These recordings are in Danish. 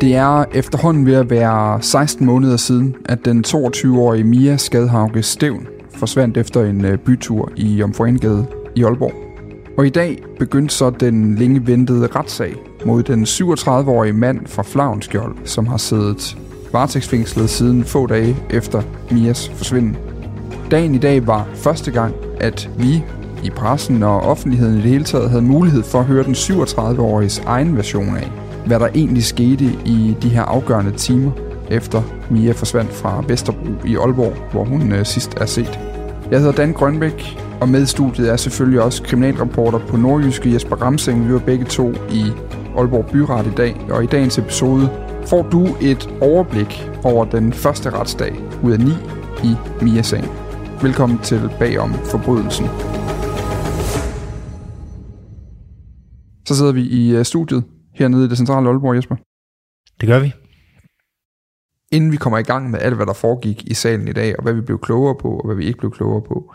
Det er efterhånden ved at være 16 måneder siden, at den 22-årige Mia Skadhauge Stævn forsvandt efter en øh, bytur i Jomfruengade i Aalborg. Og i dag begyndte så den længe ventede retssag mod den 37-årige mand fra Flavnskjold, som har siddet varetægtsfængslet siden få dage efter Mias forsvinden. Dagen i dag var første gang, at vi i pressen og offentligheden i det hele taget havde mulighed for at høre den 37-åriges egen version af, hvad der egentlig skete i de her afgørende timer, efter Mia forsvandt fra Vesterbro i Aalborg, hvor hun øh, sidst er set. Jeg hedder Dan Grønbæk, og med i studiet er selvfølgelig også kriminalreporter på Nordjyske Jesper Ramsing. Vi var begge to i Aalborg Byret i dag, og i dagens episode får du et overblik over den første retsdag ud af ni i Mia-sagen. Velkommen til Bagom Forbrydelsen. Så sidder vi i øh, studiet hernede i det centrale Aalborg, Jesper. Det gør vi. Inden vi kommer i gang med alt, hvad der foregik i salen i dag, og hvad vi blev klogere på, og hvad vi ikke blev klogere på,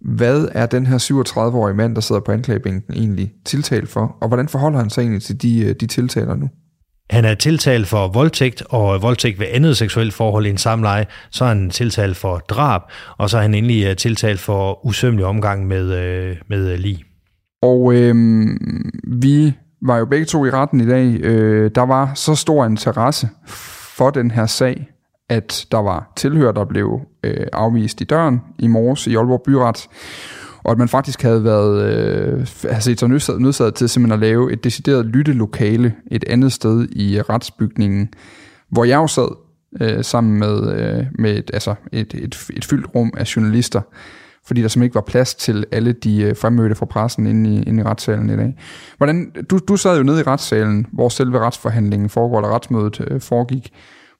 hvad er den her 37-årige mand, der sidder på anklagebænken, egentlig tiltalt for? Og hvordan forholder han sig egentlig til de, øh, de tiltaler nu? Han er tiltalt for voldtægt og voldtægt ved andet seksuelt forhold i en samleje. Så er han tiltalt for drab, og så er han endelig øh, tiltalt for usømmelig omgang med, øh, med lige. Og øh, vi var jo begge to i retten i dag. Øh, der var så stor interesse for den her sag, at der var tilhører, der blev øh, afvist i døren i morges i Aalborg Byret, og at man faktisk havde været øh, havde set sig nødsaget, nødsaget til simpelthen at lave et decideret lyttelokale et andet sted i øh, retsbygningen, hvor jeg jo sad øh, sammen med, øh, med et, altså et, et, et fyldt rum af journalister, fordi der simpelthen ikke var plads til alle de øh, fremmødte fra pressen inde i, inde i retssalen i dag. Hvordan, du, du sad jo nede i retssalen, hvor selve retsforhandlingen foregår, eller retsmødet øh, foregik.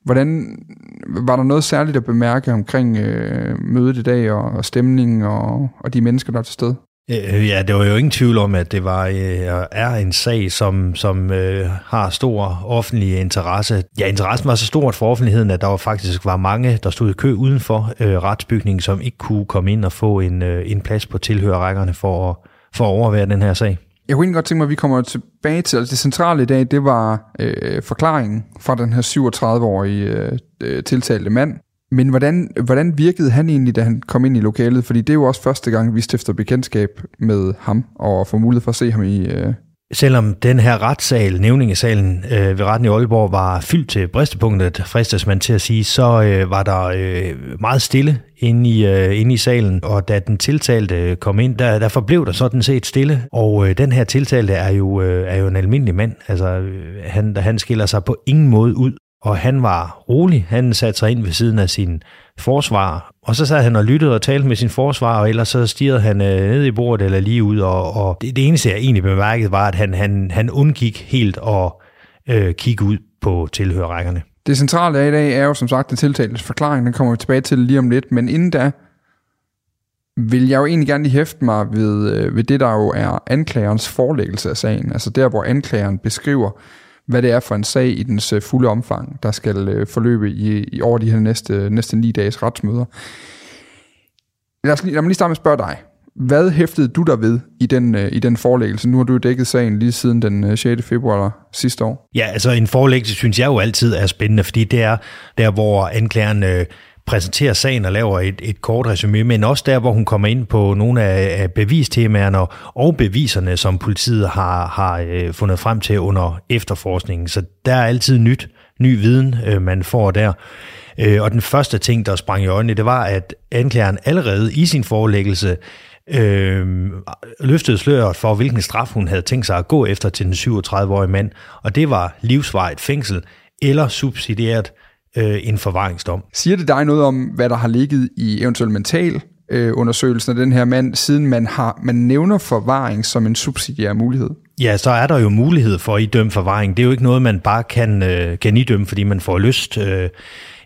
Hvordan var der noget særligt at bemærke omkring øh, mødet i dag og, og stemningen og, og de mennesker, der er til stede? Øh, ja, det var jo ingen tvivl om, at det var øh, er en sag, som, som øh, har stor offentlig interesse. Ja, interessen var så stort for offentligheden, at der var faktisk var mange, der stod i kø uden for øh, retsbygningen, som ikke kunne komme ind og få en, øh, en plads på tilhørerrækkerne for at, for at overvære den her sag. Jeg kunne godt tænke mig, at vi kommer tilbage til, altså det centrale i dag, det var øh, forklaringen fra den her 37-årige øh, tiltalte mand. Men hvordan, hvordan virkede han egentlig, da han kom ind i lokalet? Fordi det er jo også første gang, vi stifter bekendtskab med ham, og får mulighed for at se ham i... Øh Selvom den her retssal, nævningesalen øh, ved retten i Aalborg, var fyldt til bristepunktet, fristes man til at sige, så øh, var der øh, meget stille inde i, øh, inde i salen, og da den tiltalte kom ind, der, der forblev der sådan set stille, og øh, den her tiltalte er jo, øh, er jo en almindelig mand, altså øh, han, han skiller sig på ingen måde ud og han var rolig. Han satte sig ind ved siden af sin forsvar, og så sad han og lyttede og talte med sin forsvar, og ellers så stirrede han øh, ned i bordet eller lige ud, og, og det, det eneste, jeg egentlig bemærkede, var, at han, han, han undgik helt at øh, kigge ud på tilhørrækkerne. Det centrale af i dag er jo som sagt den tiltaltes forklaring, den kommer vi tilbage til lige om lidt, men inden da, vil jeg jo egentlig gerne lige hæfte mig ved, øh, ved det, der jo er anklagerens forelæggelse af sagen. Altså der, hvor anklageren beskriver, hvad det er for en sag i dens øh, fulde omfang, der skal øh, forløbe i, i over de her næste, næste ni dages retsmøder. Lad, os lige, lad mig lige starte med at spørge dig. Hvad hæftede du der ved i den, øh, i den forelæggelse? Nu har du dækket sagen lige siden den øh, 6. februar sidste år. Ja, altså en forelæggelse synes jeg jo altid er spændende, fordi det er der, hvor anklageren øh, præsenterer sagen og laver et, et kort resume, men også der, hvor hun kommer ind på nogle af, af bevistemaerne og beviserne, som politiet har, har øh, fundet frem til under efterforskningen. Så der er altid nyt, ny viden, øh, man får der. Øh, og den første ting, der sprang i øjnene, det var, at anklageren allerede i sin forelæggelse øh, løftede sløret for, hvilken straf hun havde tænkt sig at gå efter til den 37-årige mand. Og det var livsvarigt fængsel eller subsidieret øh, en forvaringsdom. Siger det dig noget om, hvad der har ligget i eventuelt mental øh, undersøgelsen af den her mand, siden man, har, man nævner forvaring som en subsidiær mulighed? Ja, så er der jo mulighed for at idømme forvaring. Det er jo ikke noget, man bare kan, øh, kan idømme, fordi man får lyst. Øh,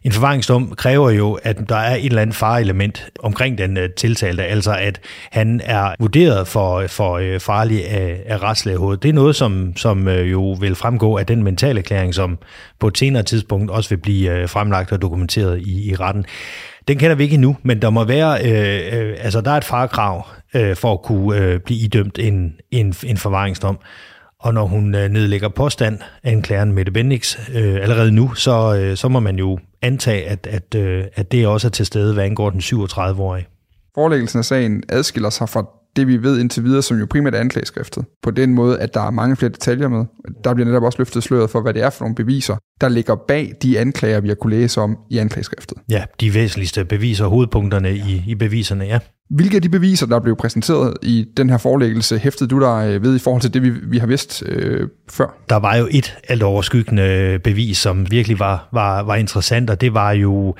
en forvaringsdom kræver jo, at der er et eller andet fareelement omkring den øh, tiltalte, altså at han er vurderet for, øh, for øh, farlig af, af retslægehovedet. Det er noget, som, som øh, jo vil fremgå af den mentale erklæring, som på et senere tidspunkt også vil blive øh, fremlagt og dokumenteret i, i retten. Den kender vi ikke endnu, men der må være, øh, øh, altså der er et farekrav øh, for at kunne øh, blive idømt en, en, en forvaringsdom. Og når hun øh, nedlægger påstand, anklageren Mette Bendix, øh, allerede nu, så, øh, så må man jo antage, at, at, øh, at det også er til stede, hvad angår den 37-årige. Forelæggelsen af sagen adskiller sig fra det, vi ved indtil videre, som jo primært er anklageskriftet. På den måde, at der er mange flere detaljer med. Der bliver netop også løftet sløret for, hvad det er for nogle beviser, der ligger bag de anklager, vi har kunne læse om i anklageskriftet. Ja, de væsentligste beviser, hovedpunkterne i, i beviserne, ja. Hvilke af de beviser, der blev præsenteret i den her forelæggelse, hæftede du dig ved i forhold til det, vi, vi har vidst øh, før? Der var jo et alt overskyggende bevis, som virkelig var, var, var interessant, og det var jo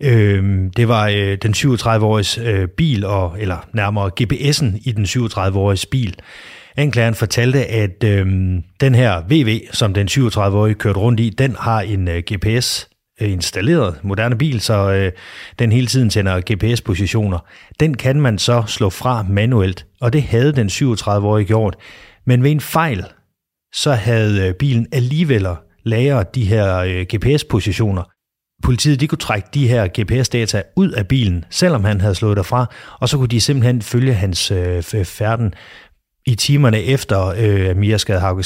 øh, det var øh, den 37-åriges øh, bil, og, eller nærmere GPS'en i den 37-åriges bil. Anklageren fortalte, at øh, den her VV, som den 37-årige kørte rundt i, den har en øh, GPS øh, installeret moderne bil, så øh, den hele tiden sender GPS-positioner. Den kan man så slå fra manuelt, og det havde den 37-årige gjort. Men ved en fejl, så havde øh, bilen alligevel lagret de her øh, GPS-positioner. Politiet de kunne trække de her GPS-data ud af bilen, selvom han havde slået derfra, og så kunne de simpelthen følge hans øh, færden i timerne efter øh, Mia Skadhauke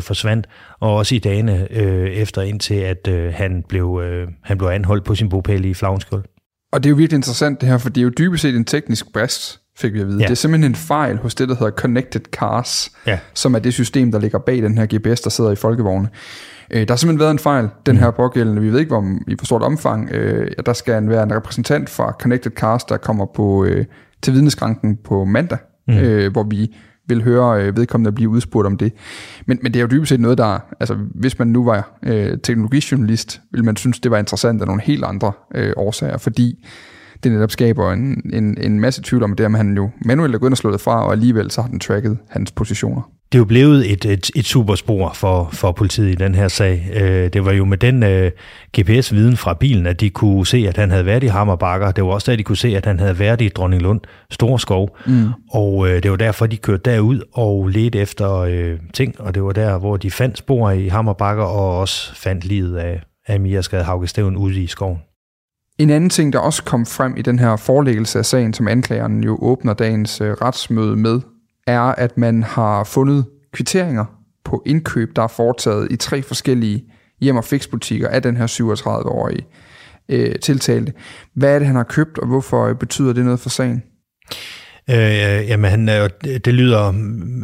forsvandt, og også i dagene øh, efter, indtil at øh, han, blev, øh, han blev anholdt på sin bopæl i Flavnskjold. Og det er jo virkelig interessant det her, for det er jo dybest set en teknisk brist, fik vi at vide. Ja. Det er simpelthen en fejl hos det, der hedder Connected Cars, ja. som er det system, der ligger bag den her GPS, der sidder i folkevogne. Øh, der har simpelthen været en fejl, den mm. her pågældende, vi ved ikke, hvor i hvor stort omfang, øh, der skal være en repræsentant fra Connected Cars, der kommer på øh, til vidneskranken på mandag, mm. øh, hvor vi vil høre øh, vedkommende blive udspurgt om det. Men, men det er jo dybest set noget, der, altså hvis man nu var øh, teknologijournalist, ville man synes, det var interessant af nogle helt andre øh, årsager, fordi det netop skaber en, en, en masse tvivl om det, at han jo manuelt er gået og slået fra, og alligevel så har den tracket hans positioner det er jo blevet et, et, et superspor for, for politiet i den her sag. Øh, det var jo med den øh, GPS-viden fra bilen, at de kunne se, at han havde været i Hammerbakker. Det var også der, de kunne se, at han havde været i Dronninglund Storskov. Mm. Og øh, det var derfor, de kørte derud og ledte efter øh, ting. Og det var der, hvor de fandt spor i Hammerbakker og også fandt livet af, af Mia Skade Stævn ude i skoven. En anden ting, der også kom frem i den her forelæggelse af sagen, som anklageren jo åbner dagens øh, retsmøde med, er, at man har fundet kvitteringer på indkøb, der er foretaget i tre forskellige hjem- og fiksbutikker af den her 37-årige øh, tiltalte. Hvad er det, han har købt, og hvorfor øh, betyder det noget for sagen? Øh, jamen, han, det lyder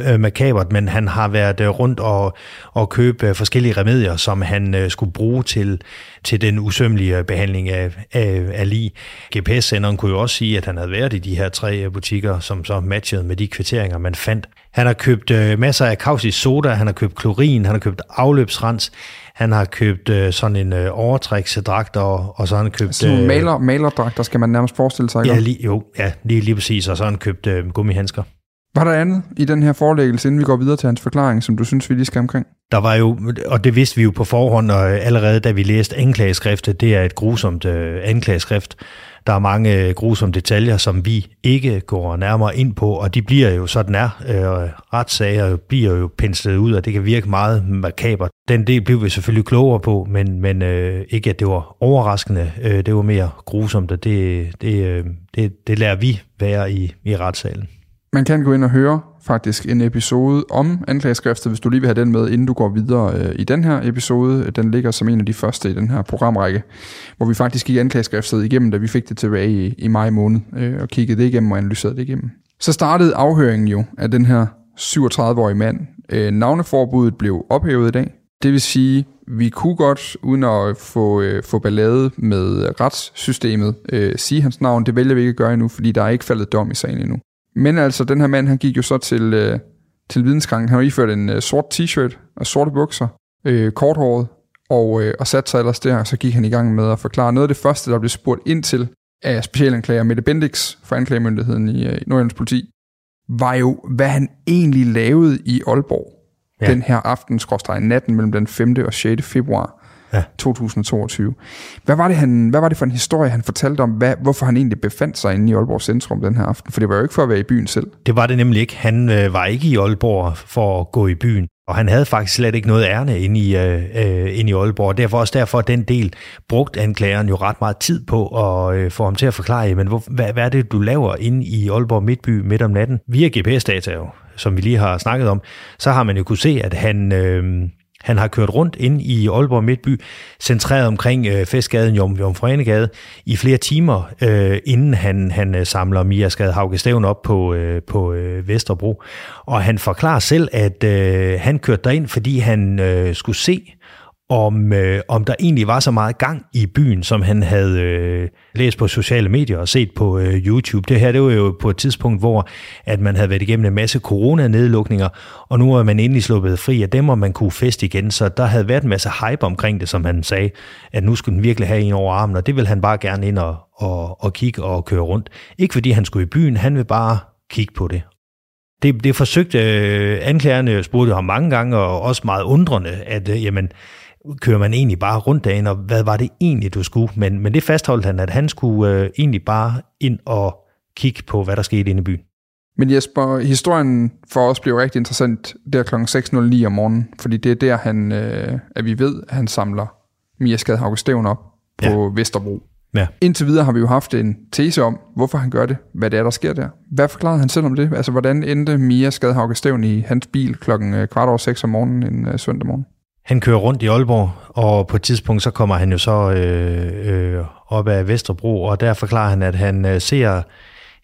øh, makabert, men han har været øh, rundt og, og købe øh, forskellige remedier, som han skulle bruge til, til den usømmelige behandling af, af, af lige. GPS-senderen kunne jo også sige, at han havde været i de her tre butikker, som så matchede med de kvitteringer, man fandt. Han har købt masser af kaustisk soda, han har købt klorin, han har købt afløbsrens, han har købt øh, sådan en øh, overtræksdragt, og, og så har han købt... Sådan øh, maler, malerdragter skal man nærmest forestille sig, ikke? Ja, lige, jo, ja lige, lige præcis, og så har han købt øh, gummihandsker. Var der andet i den her forelæggelse, inden vi går videre til hans forklaring, som du synes, vi lige skal omkring? Der var jo, og det vidste vi jo på forhånd, og allerede da vi læste anklageskriftet, det er et grusomt øh, anklageskrift. Der er mange øh, grusomme detaljer, som vi ikke går nærmere ind på, og de bliver jo, sådan er, øh, retssager bliver jo penslet ud, og det kan virke meget makaber. Den del blev vi selvfølgelig klogere på, men, men øh, ikke at det var overraskende, øh, det var mere grusomt, og det, det, øh, det, det lærer vi være i, i retssalen. Man kan gå ind og høre faktisk en episode om anklageskriftet, hvis du lige vil have den med, inden du går videre øh, i den her episode. Den ligger som en af de første i den her programrække, hvor vi faktisk gik anklageskriftet igennem, da vi fik det tilbage i, i maj måned, øh, og kiggede det igennem og analyserede det igennem. Så startede afhøringen jo af den her 37-årige mand. Øh, navneforbuddet blev ophævet i dag. Det vil sige, vi kunne godt, uden at få, øh, få ballade med retssystemet, øh, sige hans navn. Det vælger vi ikke at gøre endnu, fordi der er ikke faldet dom i sagen endnu. Men altså, den her mand, han gik jo så til, øh, til videnskranken. Han har iført en øh, sort t-shirt og sorte bukser, øh, korthåret, og, øh, og satte sig ellers der, og så gik han i gang med at forklare noget af det første, der blev spurgt ind til af specialanklager Mette Bendix fra anklagemyndigheden i, øh, Nordjyllands politi, var jo, hvad han egentlig lavede i Aalborg ja. den her aften, natten mellem den 5. og 6. februar ja. 2022. Hvad var, det, han, hvad var det for en historie, han fortalte om, hvad, hvorfor han egentlig befandt sig inde i Aalborg Centrum den her aften? For det var jo ikke for at være i byen selv. Det var det nemlig ikke. Han øh, var ikke i Aalborg for at gå i byen. Og han havde faktisk slet ikke noget ærne inde i, øh, øh inde i Aalborg. Derfor også derfor den del brugte anklageren jo ret meget tid på at øh, få ham til at forklare, men hvor, hvad, hvad er det, du laver inde i Aalborg Midtby midt om natten? Via GPS-data jo, som vi lige har snakket om, så har man jo kunne se, at han... Øh, han har kørt rundt ind i Aalborg Midtby, centreret omkring øh, Festgaden, Jom, Jomfrenegade, i flere timer, øh, inden han, han øh, samler Mia Skade Haugestævn op på, øh, på øh, Vesterbro. Og han forklarer selv, at øh, han kørte derind, fordi han øh, skulle se, om, øh, om der egentlig var så meget gang i byen, som han havde øh, læst på sociale medier og set på øh, YouTube. Det her det var jo på et tidspunkt, hvor at man havde været igennem en masse coronanedlukninger, og nu er man endelig sluppet fri af dem, og man kunne feste igen. Så der havde været en masse hype omkring det, som han sagde, at nu skulle den virkelig have en over armen, og det vil han bare gerne ind og, og, og kigge og køre rundt. Ikke fordi han skulle i byen, han vil bare kigge på det. Det, det forsøgte øh, anklagerne, spurgte ham mange gange, og også meget undrende, at øh, jamen, kører man egentlig bare rundt dagen, og hvad var det egentlig, du skulle? Men, men det fastholdt han, at han skulle øh, egentlig bare ind og kigge på, hvad der skete inde i byen. Men Jesper, historien for os blev rigtig interessant der kl. 6.09 om morgenen, fordi det er der, han, øh, at vi ved, at han samler Mia Skadhauke Stævn op på ja. Vesterbro. Ja. Indtil videre har vi jo haft en tese om, hvorfor han gør det, hvad det er, der sker der. Hvad forklarede han selv om det? Altså, hvordan endte Mia Skadhauke Stævn i hans bil klokken øh, kvart over seks om morgenen en øh, søndag morgen? Han kører rundt i Aalborg, og på et tidspunkt så kommer han jo så øh, øh, op ad Vesterbro, og der forklarer han, at han øh, ser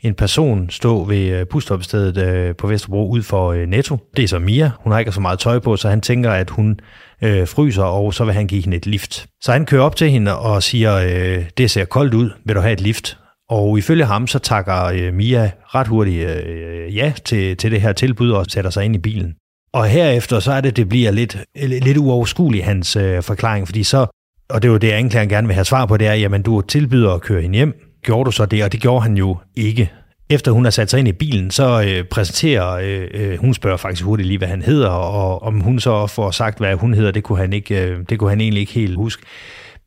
en person stå ved øh, busstopstedet øh, på Vesterbro ud for øh, Netto. Det er så Mia. Hun har ikke så meget tøj på, så han tænker, at hun øh, fryser, og så vil han give hende et lift. Så han kører op til hende og siger, øh, det ser koldt ud, vil du have et lift? Og ifølge ham, så takker øh, Mia ret hurtigt øh, ja til, til det her tilbud og sætter sig ind i bilen. Og herefter så er det, det bliver lidt, lidt uoverskuelig hans øh, forklaring, fordi så, og det er jo det, anklageren gerne vil have svar på, det er, jamen du tilbyder at køre hende hjem. Gjorde du så det? Og det gjorde han jo ikke. Efter hun har sat sig ind i bilen, så øh, præsenterer, øh, øh, hun spørger faktisk hurtigt lige, hvad han hedder, og om hun så får sagt, hvad hun hedder, det kunne han, ikke, øh, det kunne han egentlig ikke helt huske.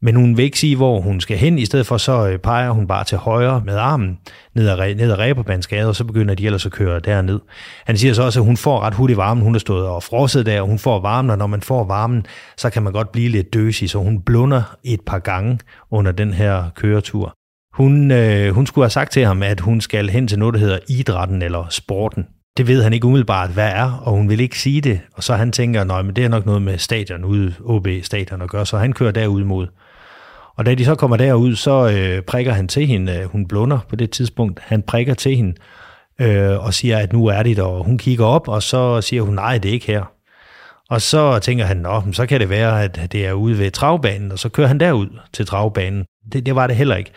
Men hun vil ikke sige, hvor hun skal hen. I stedet for så øh, peger hun bare til højre med armen ned ad, ned ad Reberbandsgade, og så begynder de ellers at køre derned. Han siger så også, at hun får ret hurtigt varmen. Hun har stået og frosset der, og hun får varmen, og når man får varmen, så kan man godt blive lidt døsig, så hun blunder et par gange under den her køretur. Hun, øh, hun skulle have sagt til ham, at hun skal hen til noget, der hedder idrætten eller sporten. Det ved han ikke umiddelbart, hvad er, og hun vil ikke sige det. Og så han tænker, nej, men det er nok noget med stadion ude, OB stadion at gøre, så han kører derud mod. Og da de så kommer derud, så øh, prikker han til hende. Øh, hun blunder på det tidspunkt. Han prikker til hende øh, og siger, at nu er det der. Og hun kigger op, og så siger hun, nej, det er ikke her. Og så tænker han, Nå, så kan det være, at det er ude ved travbanen, og så kører han derud til travbanen. Det, det var det heller ikke.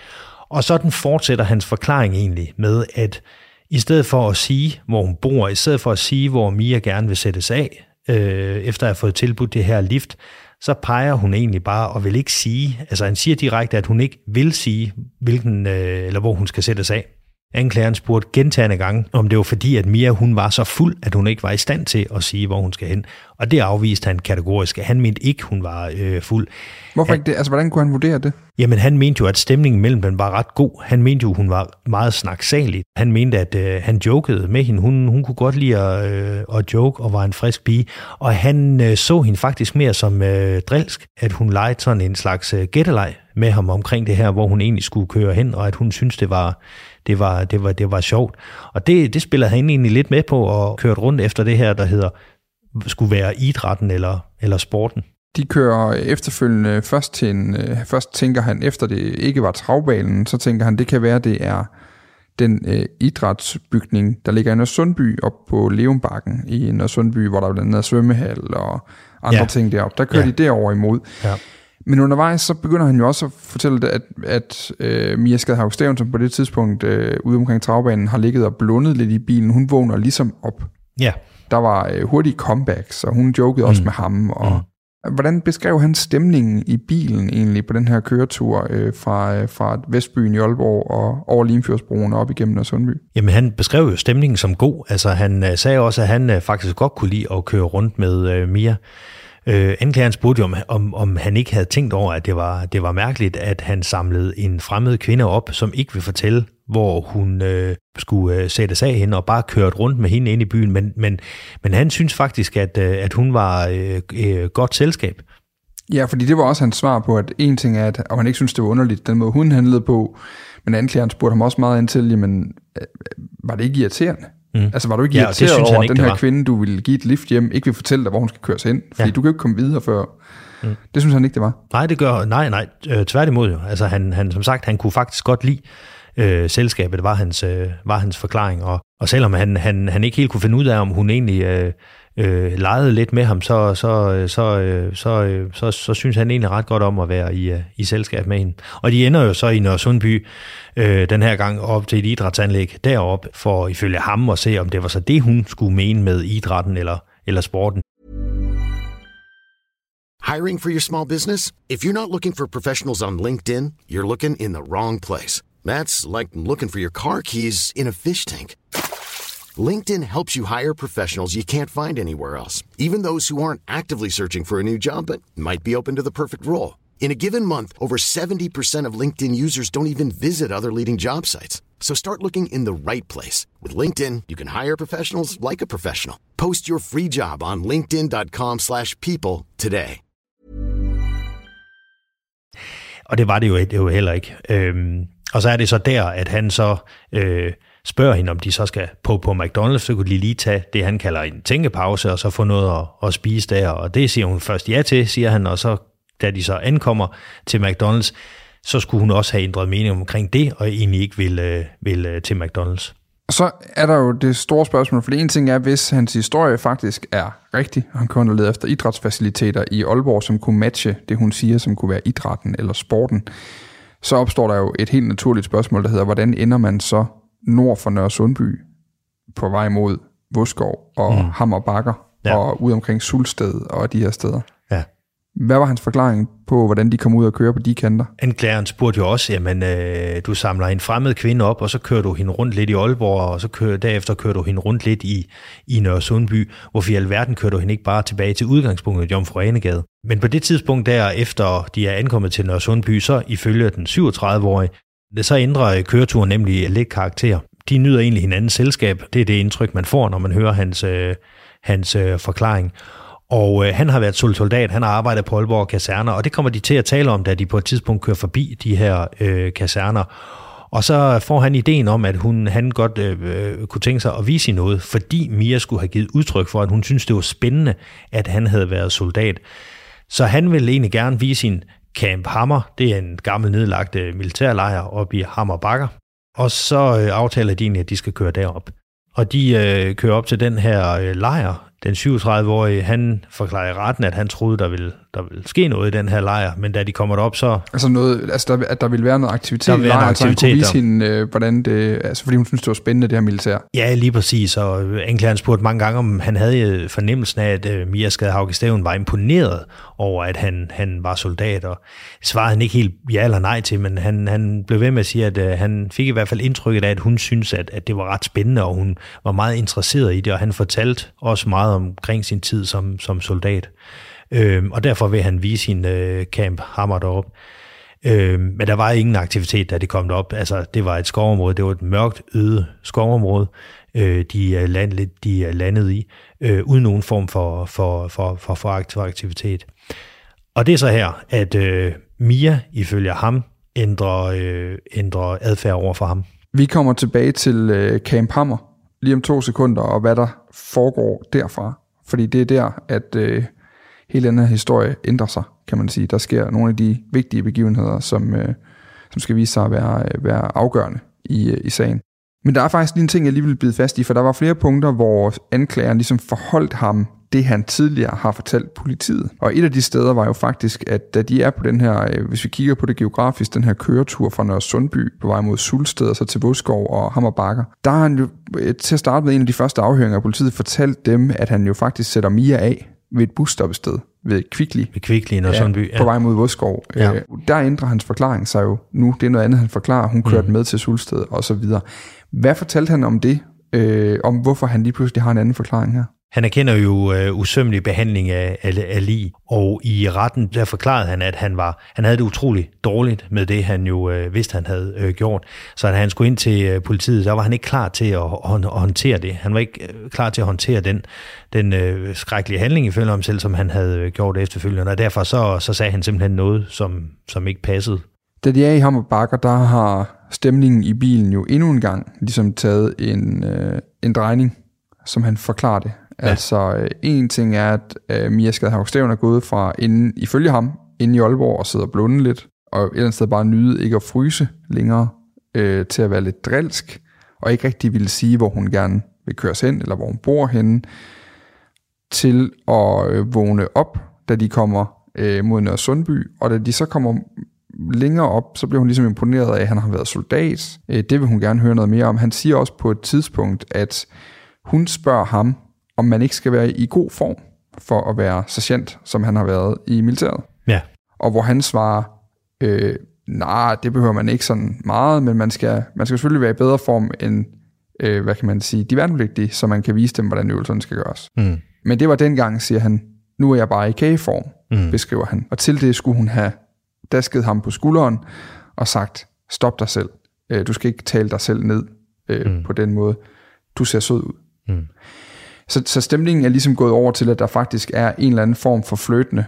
Og sådan fortsætter hans forklaring egentlig med, at i stedet for at sige, hvor hun bor, i stedet for at sige, hvor Mia gerne vil sættes af, øh, efter at have fået tilbudt det her lift, så peger hun egentlig bare og vil ikke sige, altså han siger direkte, at hun ikke vil sige, hvilken, øh, eller hvor hun skal sættes af. Anklageren spurgte gentagende gange, om det var fordi, at Mia hun var så fuld, at hun ikke var i stand til at sige, hvor hun skal hen. Og det afviste han kategorisk. Han mente ikke, hun var øh, fuld. Hvorfor ikke det? Altså, hvordan kunne han vurdere det? Jamen, han mente jo, at stemningen mellem dem var ret god. Han mente jo, hun var meget snaksalig. Han mente, at øh, han jokede med hende. Hun, hun kunne godt lide at, øh, at joke og var en frisk pige. Og han øh, så hende faktisk mere som øh, drilsk, at hun legede sådan en slags øh, gætteleg med ham omkring det her, hvor hun egentlig skulle køre hen, og at hun synes det var, det var, det var, det var sjovt. Og det, det spiller han egentlig lidt med på, og kørt rundt efter det her, der hedder, skulle være idrætten eller, eller sporten. De kører efterfølgende først til en, øh, først tænker han, efter det ikke var travbanen, så tænker han, det kan være, det er den øh, idrætsbygning, der ligger i Nørresundby op på Leumbakken i Nørresundby, hvor der blandt andet er svømmehal og andre ja. ting deroppe. Der kører ja. de derover imod. Ja. Men undervejs så begynder han jo også at fortælle, at, at øh, Mia Skadhav Steven, som på det tidspunkt øh, ude omkring travbanen har ligget og blundet lidt i bilen, hun vågner ligesom op. Ja. Der var øh, hurtige comebacks, og hun jokede mm. også med ham. Og mm. Hvordan beskrev han stemningen i bilen egentlig på den her køretur øh, fra, øh, fra Vestbyen i Aalborg og over Limfjordsbroen og op igennem Sundby? Jamen han beskrev jo stemningen som god. Altså han øh, sagde også, at han øh, faktisk godt kunne lide at køre rundt med øh, Mia. Øh, anklageren spurgte jo, om, om, om han ikke havde tænkt over, at det var, det var mærkeligt, at han samlede en fremmed kvinde op, som ikke vil fortælle, hvor hun øh, skulle øh, sættes af hende, og bare kørt rundt med hende ind i byen. Men, men, men han synes faktisk, at, øh, at hun var øh, øh, godt selskab. Ja, fordi det var også hans svar på, at en ting er, at og han ikke synes, det var underligt, den måde hun handlede på, men anklageren spurgte ham også meget ind til, jamen, øh, øh var det ikke irriterende? Mm. Altså var du ikke ja, irriteret over, at den her kvinde, du ville give et lift hjem, ikke vil fortælle dig, hvor hun skal køres hen? Fordi ja. du kan jo ikke komme videre før. Mm. Det synes han ikke, det var. Nej, det gør, nej, nej, øh, tværtimod jo. Altså han, han, som sagt, han kunne faktisk godt lide øh, selskabet, var hans, øh, var hans forklaring. Og, og selvom han, han, han ikke helt kunne finde ud af, om hun egentlig øh, øh, legede lidt med ham, så, så, øh, så, øh, så, øh, så, så synes han egentlig ret godt om at være i, øh, i selskab med hende. Og de ender jo så i Nørresundby øh, den her gang op til et idrætsanlæg derop for ifølge ham at se, om det var så det, hun skulle mene med idrætten eller, eller sporten. Hiring for your small business? If you're not looking for professionals on LinkedIn, you're looking in the wrong place. That's like looking for your car keys in a fish tank. LinkedIn helps you hire professionals you can't find anywhere else, even those who aren't actively searching for a new job but might be open to the perfect role. In a given month, over 70% of LinkedIn users don't even visit other leading job sites. So start looking in the right place. With LinkedIn, you can hire professionals like a professional. Post your free job on linkedin.com slash people today. Og det var det jo, det jo heller ikke. Øhm, og så er det så der, at han så... Øh, spørger hende, om de så skal på på McDonald's, så kunne de lige tage det, han kalder en tænkepause, og så få noget at, at spise der. Og det siger hun først ja til, siger han, og så da de så ankommer til McDonald's, så skulle hun også have ændret mening omkring det, og egentlig ikke vil, ville vil øh, til McDonald's. Så er der jo det store spørgsmål, for det ene ting er, hvis hans historie faktisk er rigtig, og han kun lede efter idrætsfaciliteter i Aalborg, som kunne matche det, hun siger, som kunne være idrætten eller sporten, så opstår der jo et helt naturligt spørgsmål, der hedder, hvordan ender man så nord for Nørre Sundby på vej mod Voskov og mm. Hammer Bakker ja. og ud omkring Sulsted og de her steder. Ja. Hvad var hans forklaring på, hvordan de kom ud og køre på de kanter? Anklageren spurgte jo også, jamen øh, du samler en fremmed kvinde op, og så kører du hende rundt lidt i Aalborg, og så kører, derefter kører du hende rundt lidt i, i Nørre Sundby. Hvorfor i alverden kører du hende ikke bare tilbage til udgangspunktet Jomfru Anegade? Men på det tidspunkt der, efter de er ankommet til Nørre Sundby, så ifølge den 37-årige, det så ændrer køreturen nemlig lidt karakter. De nyder egentlig hinandens selskab. Det er det indtryk, man får, når man hører hans, øh, hans øh, forklaring. Og øh, han har været soldat, han har arbejdet på Aalborg Kaserner, og det kommer de til at tale om, da de på et tidspunkt kører forbi de her øh, kaserner. Og så får han ideen om, at hun, han godt øh, øh kunne tænke sig at vise noget, fordi Mia skulle have givet udtryk for, at hun synes, det var spændende, at han havde været soldat. Så han ville egentlig gerne vise sin Camp Hammer. Det er en gammel nedlagt øh, militærlejr oppe i Hammer Bakker. Og så øh, aftaler de egentlig, at de skal køre derop. Og de øh, kører op til den her øh, lejr den 37-årige, han forklarer i retten, at han troede, der ville, der ville ske noget i den her lejr, men da de kommer derop, så... Altså, noget, altså der, at der ville være noget aktivitet Der i lejren, så han kunne vise der. hende, øh, hvordan det... Altså, fordi hun synes, det var spændende, det her militær. Ja, lige præcis, og anklageren spurgte mange gange, om han havde øh, fornemmelsen af, at uh, Mia Skadhauke Steven var imponeret over, at han, han var soldat, og svarede han ikke helt ja eller nej til, men han, han blev ved med at sige, at uh, han fik i hvert fald indtrykket af, at hun synes, at, at det var ret spændende, og hun var meget interesseret i det, og han fortalte også meget omkring sin tid som, som soldat. Øhm, og derfor vil han vise sin øh, camp Hammer derop. Øhm, men der var ingen aktivitet, da de kom derop. Altså, det var et skovområde, det var et mørkt, øde skovområde, øh, de, er land, de øh, er landet i, øh, uden nogen form for, for, for, for, for aktivitet. Og det er så her, at øh, Mia, ifølge ham, ændrer, øh, ændrer adfærd over for ham. Vi kommer tilbage til øh, Camp Hammer lige om to sekunder, og hvad der foregår derfra. Fordi det er der, at øh, hele den her historie ændrer sig, kan man sige. Der sker nogle af de vigtige begivenheder, som, øh, som skal vise sig at være, øh, være afgørende i, øh, i sagen. Men der er faktisk lige en ting, jeg lige vil bide fast i, for der var flere punkter, hvor anklageren ligesom forholdt ham det, han tidligere har fortalt politiet. Og et af de steder var jo faktisk, at da de er på den her, øh, hvis vi kigger på det geografisk, den her køretur fra Nørre Sundby på vej mod Sulsted og så til Voskov og Hammer Bakker, der har han jo øh, til at starte med en af de første afhøringer af politiet fortalt dem, at han jo faktisk sætter Mia af ved et busstoppested ved Kvickly. Ved Kvickly, Nørre Sundby, ja. På vej mod Voskov. Ja. Øh, der ændrer hans forklaring sig jo nu. Det er noget andet, han forklarer. Hun kørte mm. med til Sulsted og så videre. Hvad fortalte han om det? Øh, om hvorfor han lige pludselig har en anden forklaring her? Han erkender jo øh, usømmelig behandling af, af, af lig, og i retten der forklarede han, at han var han havde det utroligt dårligt med det, han jo øh, vidste, han havde øh, gjort. Så da han skulle ind til øh, politiet, der var han ikke klar til at, at, at håndtere det. Han var ikke øh, klar til at håndtere den, den øh, skrækkelige handling ifølge ham selv, som han havde øh, gjort efterfølgende, og derfor så, så sagde han simpelthen noget, som, som ikke passede. Da de er i Hammer Bakker, der har stemningen i bilen jo endnu en gang ligesom taget en, øh, en drejning, som han forklarer det. Ja. Altså, øh, en ting er, at øh, Mia Skadhavn Steven er gået fra, inden, ifølge ham, inde i Aalborg og sidder og blunde lidt, og et eller andet sted bare nyde ikke at fryse længere, øh, til at være lidt drilsk, og ikke rigtig ville sige, hvor hun gerne vil køres hen, eller hvor hun bor henne, til at øh, vågne op, da de kommer øh, mod Nørre Sundby, og da de så kommer længere op, så bliver hun ligesom imponeret af, at han har været soldat. Øh, det vil hun gerne høre noget mere om. Han siger også på et tidspunkt, at hun spørger ham, om man ikke skal være i god form for at være sergeant, som han har været i militæret. Ja. Og hvor han svarer, øh, nej, det behøver man ikke sådan meget, men man skal, man skal selvfølgelig være i bedre form end, øh, hvad kan man sige, de værnepligtige, så man kan vise dem, hvordan øvelserne skal gøres. Mm. Men det var dengang, siger han, nu er jeg bare i kageform, Mm. beskriver han. Og til det skulle hun have dasket ham på skulderen og sagt, stop dig selv. Øh, Du skal ikke tale dig selv ned øh, Mm. på den måde. Du ser sød ud. Mm. Så, så stemningen er ligesom gået over til, at der faktisk er en eller anden form for fløtende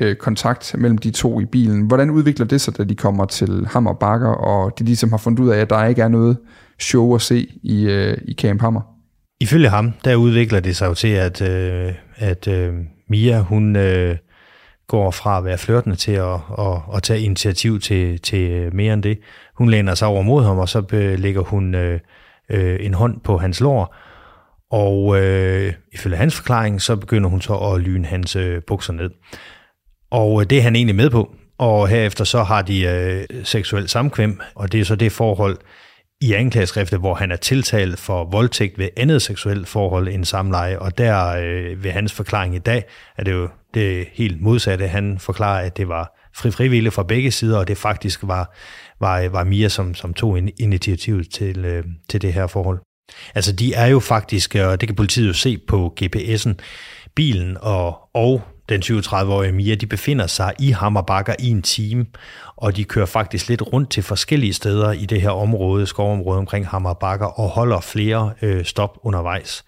øh, kontakt mellem de to i bilen. Hvordan udvikler det sig, da de kommer til Hammer Bakker, og de ligesom har fundet ud af, at der ikke er noget show at se i, øh, i Camp Hammer? Ifølge ham, der udvikler det sig jo til, at, øh, at øh, Mia, hun øh, går fra at være flirtende til at, at, at tage initiativ til, til øh, mere end det. Hun læner sig over mod ham, og så øh, lægger hun øh, øh, en hånd på hans lår, og øh, ifølge hans forklaring, så begynder hun så at lyne hans øh, bukser ned. Og øh, det er han egentlig med på, og herefter så har de øh, seksuel samkvem, og det er så det forhold, i anklageskriftet, hvor han er tiltalt for voldtægt ved andet seksuelt forhold end samleje, og der øh, ved hans forklaring i dag, er det jo det helt modsatte. Han forklarer, at det var fri frivillige fra begge sider, og det faktisk var, var, var Mia, som, som tog initiativet til, øh, til det her forhold. Altså de er jo faktisk, og det kan politiet jo se på GPS'en, bilen og, og den 37-årige Mia, de befinder sig i Hammerbakker i en time, og de kører faktisk lidt rundt til forskellige steder i det her område, skovområde omkring Hammerbakker, og holder flere øh, stop undervejs.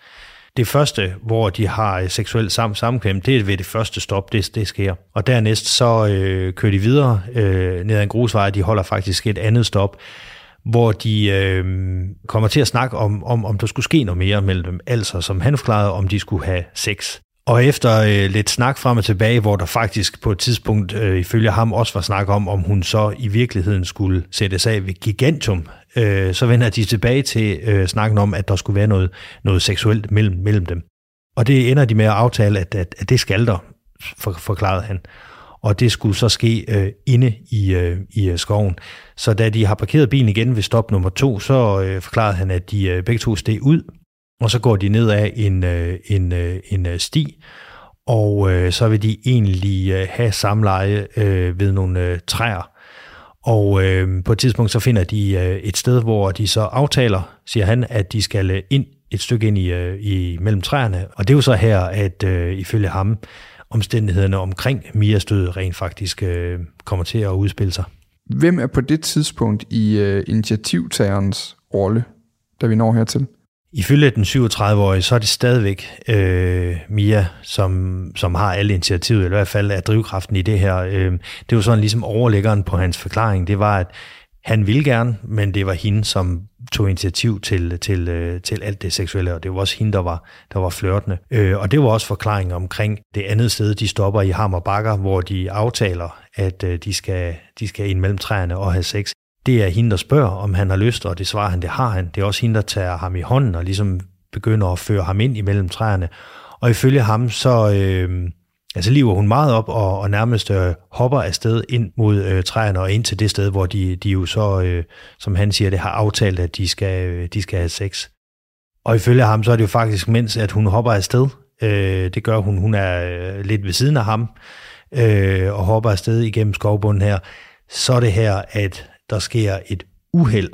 Det første, hvor de har øh, seksuel sam samkvem, det er ved det første stop, det, det sker. Og dernæst så øh, kører de videre øh, ned ad en grusvej, de holder faktisk et andet stop, hvor de øh, kommer til at snakke om, om, om der skulle ske noget mere mellem dem. Altså, som han forklarede, om de skulle have sex. Og efter øh, lidt snak frem og tilbage, hvor der faktisk på et tidspunkt øh, ifølge ham også var snak om, om hun så i virkeligheden skulle sættes af ved Gigantum, øh, så vender de tilbage til øh, snakken om, at der skulle være noget, noget seksuelt mellem, mellem dem. Og det ender de med at aftale, at, at, at det skal der, for, forklarede han. Og det skulle så ske øh, inde i, øh, i øh, skoven. Så da de har parkeret bilen igen ved stop nummer to, så øh, forklarede han, at de øh, begge to steg ud, og så går de ned af en, øh, en, øh, en øh, sti, og øh, så vil de egentlig øh, have samleje øh, ved nogle øh, træer. Og øh, på et tidspunkt så finder de øh, et sted, hvor de så aftaler, siger han, at de skal øh, ind et stykke ind i, øh, i mellem træerne. Og det er jo så her, at øh, ifølge ham, omstændighederne omkring Mias død rent faktisk øh, kommer til at udspille sig. Hvem er på det tidspunkt i øh, initiativtagerens rolle, da vi når hertil? Ifølge den 37-årige, så er det stadigvæk øh, Mia, som, som har alle initiativet, eller i hvert fald er drivkraften i det her. Øh, det jo sådan ligesom overlæggeren på hans forklaring, det var, at han ville gerne, men det var hende, som tog initiativ til, til, øh, til alt det seksuelle, og det var også hende, der var, der var flørtende. Øh, og det var også forklaringen omkring det andet sted, de stopper i Hammer Bakker, hvor de aftaler, at øh, de, skal, de skal ind mellem træerne og have sex. Det er hende, der spørger, om han har lyst, og det svarer han, det har han. Det er også hende, der tager ham i hånden og ligesom begynder at føre ham ind imellem træerne. Og ifølge ham, så... Øh, ja, så lever hun meget op og, og nærmest øh, hopper afsted ind mod øh, træerne og ind til det sted, hvor de, de jo så, øh, som han siger, det har aftalt, at de skal, øh, de skal have sex. Og ifølge ham, så er det jo faktisk, mens at hun hopper afsted, øh, det gør hun, hun er øh, lidt ved siden af ham, øh, og hopper afsted igennem skovbunden her, så er det her, at der sker et uheld.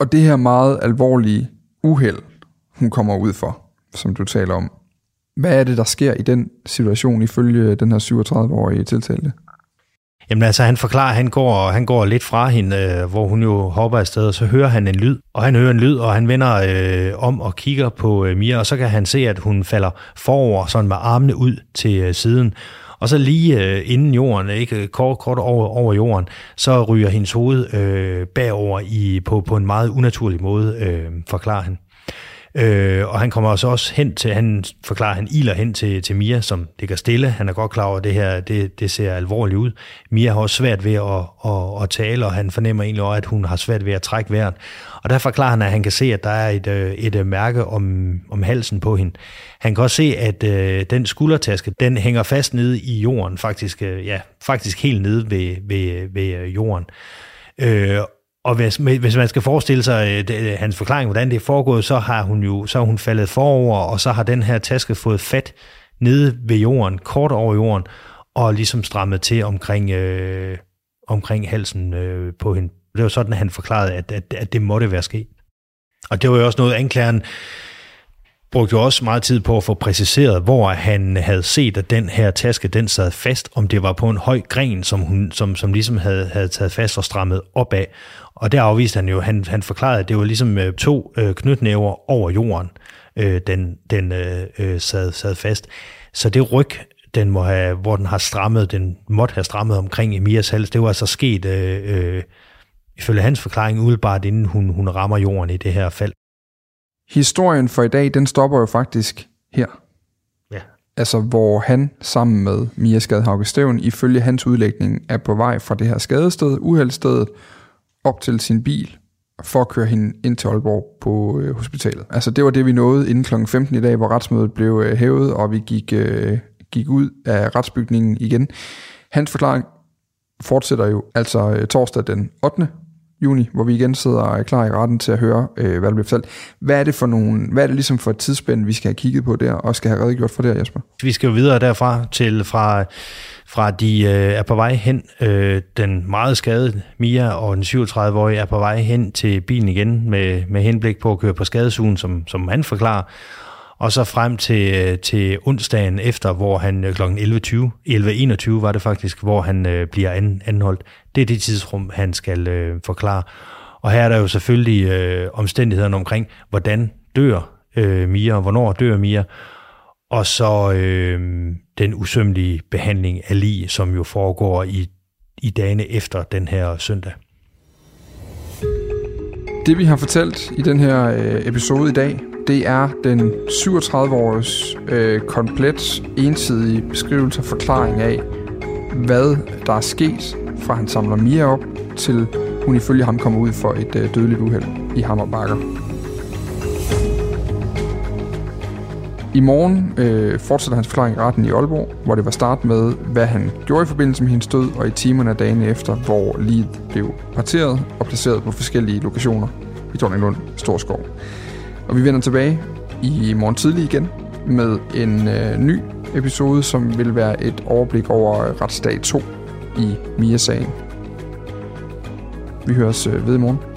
Og det her meget alvorlige uheld, hun kommer ud for, som du taler om, hvad er det, der sker i den situation ifølge den her 37-årige tiltalte? Jamen altså, han forklarer, at han går, han går lidt fra hende, øh, hvor hun jo hopper afsted, og så hører han en lyd. Og han hører en lyd, og han vender øh, om og kigger på øh, Mia, og så kan han se, at hun falder forover, sådan med armene ud til øh, siden. Og så lige øh, inden jorden, ikke kort, kort over, over jorden, så ryger hendes hoved øh, bagover i, på, på en meget unaturlig måde, øh, forklarer han. Øh, og han kommer også også hen til, han forklarer, han iler hen til, til Mia, som ligger stille. Han er godt klar over, at det her det, det ser alvorligt ud. Mia har også svært ved at, at, at tale, og han fornemmer egentlig også, at hun har svært ved at trække vejret. Og der forklarer han, at han kan se, at der er et, øh, et, et mærke om, om halsen på hende. Han kan også se, at øh, den skuldertaske, den hænger fast nede i jorden, faktisk, øh, ja, faktisk helt nede ved, ved, ved øh, jorden. Øh, og hvis, hvis man skal forestille sig øh, det, øh, hans forklaring, hvordan det er foregået, så har hun jo så har hun faldet forover, og så har den her taske fået fat nede ved jorden, kort over jorden, og ligesom strammet til omkring, øh, omkring halsen øh, på hende. Det var sådan, at han forklarede, at, at, at det måtte være sket. Og det var jo også noget, anklageren brugte jo også meget tid på at få præciseret, hvor han havde set, at den her taske, den sad fast, om det var på en høj gren, som, hun, som, som ligesom havde, havde taget fast og strammet opad. Og der afviste han jo, han, han forklarede, at det var ligesom øh, to øh, knytnæver over jorden, øh, den, den øh, øh, sad, sad fast. Så det ryg, den må have, hvor den har strammet, den måtte have strammet omkring Emias hals, det var altså sket, øh, øh, ifølge hans forklaring, udebart inden hun, hun rammer jorden i det her fald. Historien for i dag, den stopper jo faktisk her. Ja. Altså, hvor han sammen med Mia Skadhauke Stævn, ifølge hans udlægning, er på vej fra det her skadested, uheldstedet, op til sin bil, for at køre hende ind til Aalborg på øh, hospitalet. Altså, det var det, vi nåede inden kl. 15 i dag, hvor retsmødet blev øh, hævet, og vi gik, øh, gik ud af retsbygningen igen. Hans forklaring fortsætter jo altså øh, torsdag den 8 juni, hvor vi igen sidder øh, klar i retten til at høre, øh, hvad der bliver fortalt. Hvad er det for nogle, hvad er det ligesom for et tidsspænd, vi skal have kigget på der, og skal have redegjort for der, Jesper? Vi skal jo videre derfra til fra, fra de øh, er på vej hen, øh, den meget skadede Mia og den 37-årige er på vej hen til bilen igen med, med henblik på at køre på skadesugen, som, som han forklarer, og så frem til, øh, til onsdagen efter, hvor han kl. 11.20, 11.21 var det faktisk, hvor han øh, bliver an, anholdt. Det er det tidsrum, han skal øh, forklare. Og her er der jo selvfølgelig øh, omstændighederne omkring, hvordan dør øh, Mia, og hvornår dør Mia, og så øh, den usømmelige behandling af lige, som jo foregår i, i dagene efter den her søndag. Det vi har fortalt i den her øh, episode i dag, det er den 37-åriges øh, komplet ensidige beskrivelse og forklaring af, hvad der er sket, fra han samler Mia op, til hun ifølge ham kommer ud for et øh, dødeligt uheld i Hammerbakker. I morgen øh, fortsætter hans forklaring i retten i Aalborg, hvor det var start med, hvad han gjorde i forbindelse med hendes død, og i timerne af dagene efter, hvor livet blev parteret og placeret på forskellige lokationer i Torninglund Storskov. Og vi vender tilbage i morgen tidlig igen med en øh, ny episode, som vil være et overblik over retsdag 2 i Mia-sagen. Vi høres øh, ved i morgen.